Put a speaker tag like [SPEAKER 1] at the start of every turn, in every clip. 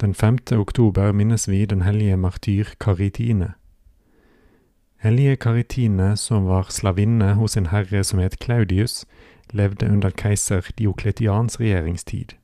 [SPEAKER 1] Den 5. oktober minnes vi den hellige martyr Karitine. Hellige Karitine, som var slavinne hos en herre som het Claudius, levde under keiser Diokletians regjeringstid.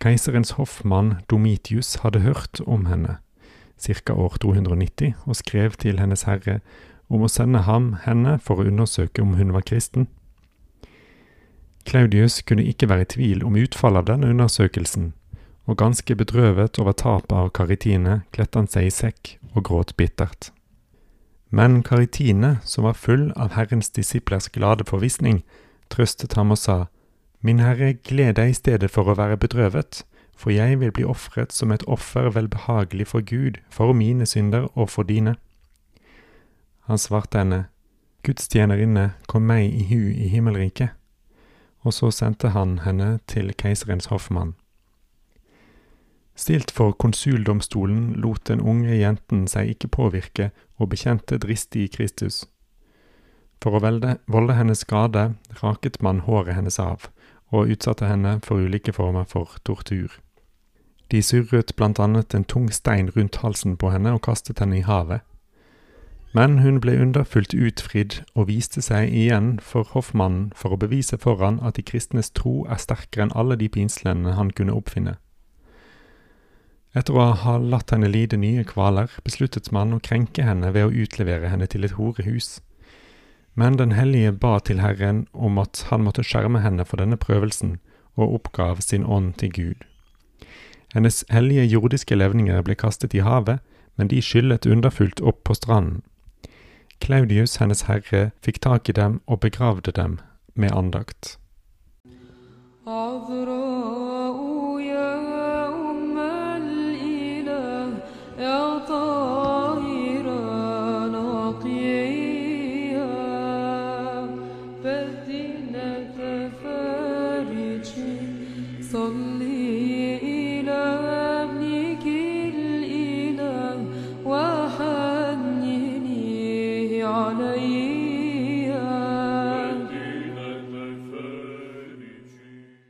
[SPEAKER 1] Keiserens hoffmann Domitius hadde hørt om henne, ca. år 290, og skrev til hennes herre om å sende ham henne for å undersøke om hun var kristen. Claudius kunne ikke være i tvil om utfallet av denne undersøkelsen, og ganske bedrøvet over tapet av Karitine kledde han seg i sekk og gråt bittert. Men Karitine, som var full av Herrens disiplers glade forvisning, trøstet ham og sa, Min Herre, gled deg i stedet for å være bedrøvet, for jeg vil bli ofret som et offer velbehagelig for Gud, for mine synder og for dine. Han svarte henne, Guds tjenerinne, kom meg i hu i himmelriket. Og så sendte han henne til keiserens hoffmann. Stilt for konsuldomstolen lot den unge jenten seg ikke påvirke og bekjente dristig Kristus. For å velde, volde henne skade raket man håret hennes av, og utsatte henne for ulike former for tortur. De surret blant annet en tung stein rundt halsen på henne og kastet henne i havet. Men hun ble underfullt utfridd og viste seg igjen for hoffmannen for å bevise for han at de kristnes tro er sterkere enn alle de pinslene han kunne oppfinne. Etter å ha latt henne lide nye kvaler, besluttet man å krenke henne ved å utlevere henne til et horehus. Men Den hellige ba til Herren om at han måtte skjerme henne for denne prøvelsen, og oppgav sin ånd til Gud. Hennes hellige jordiske levninger ble kastet i havet, men de skyllet underfullt opp på stranden. Claudius, hennes herre, fikk tak i dem og begravde dem med andakt.
[SPEAKER 2] Avro. صلي إلى الإله عليه.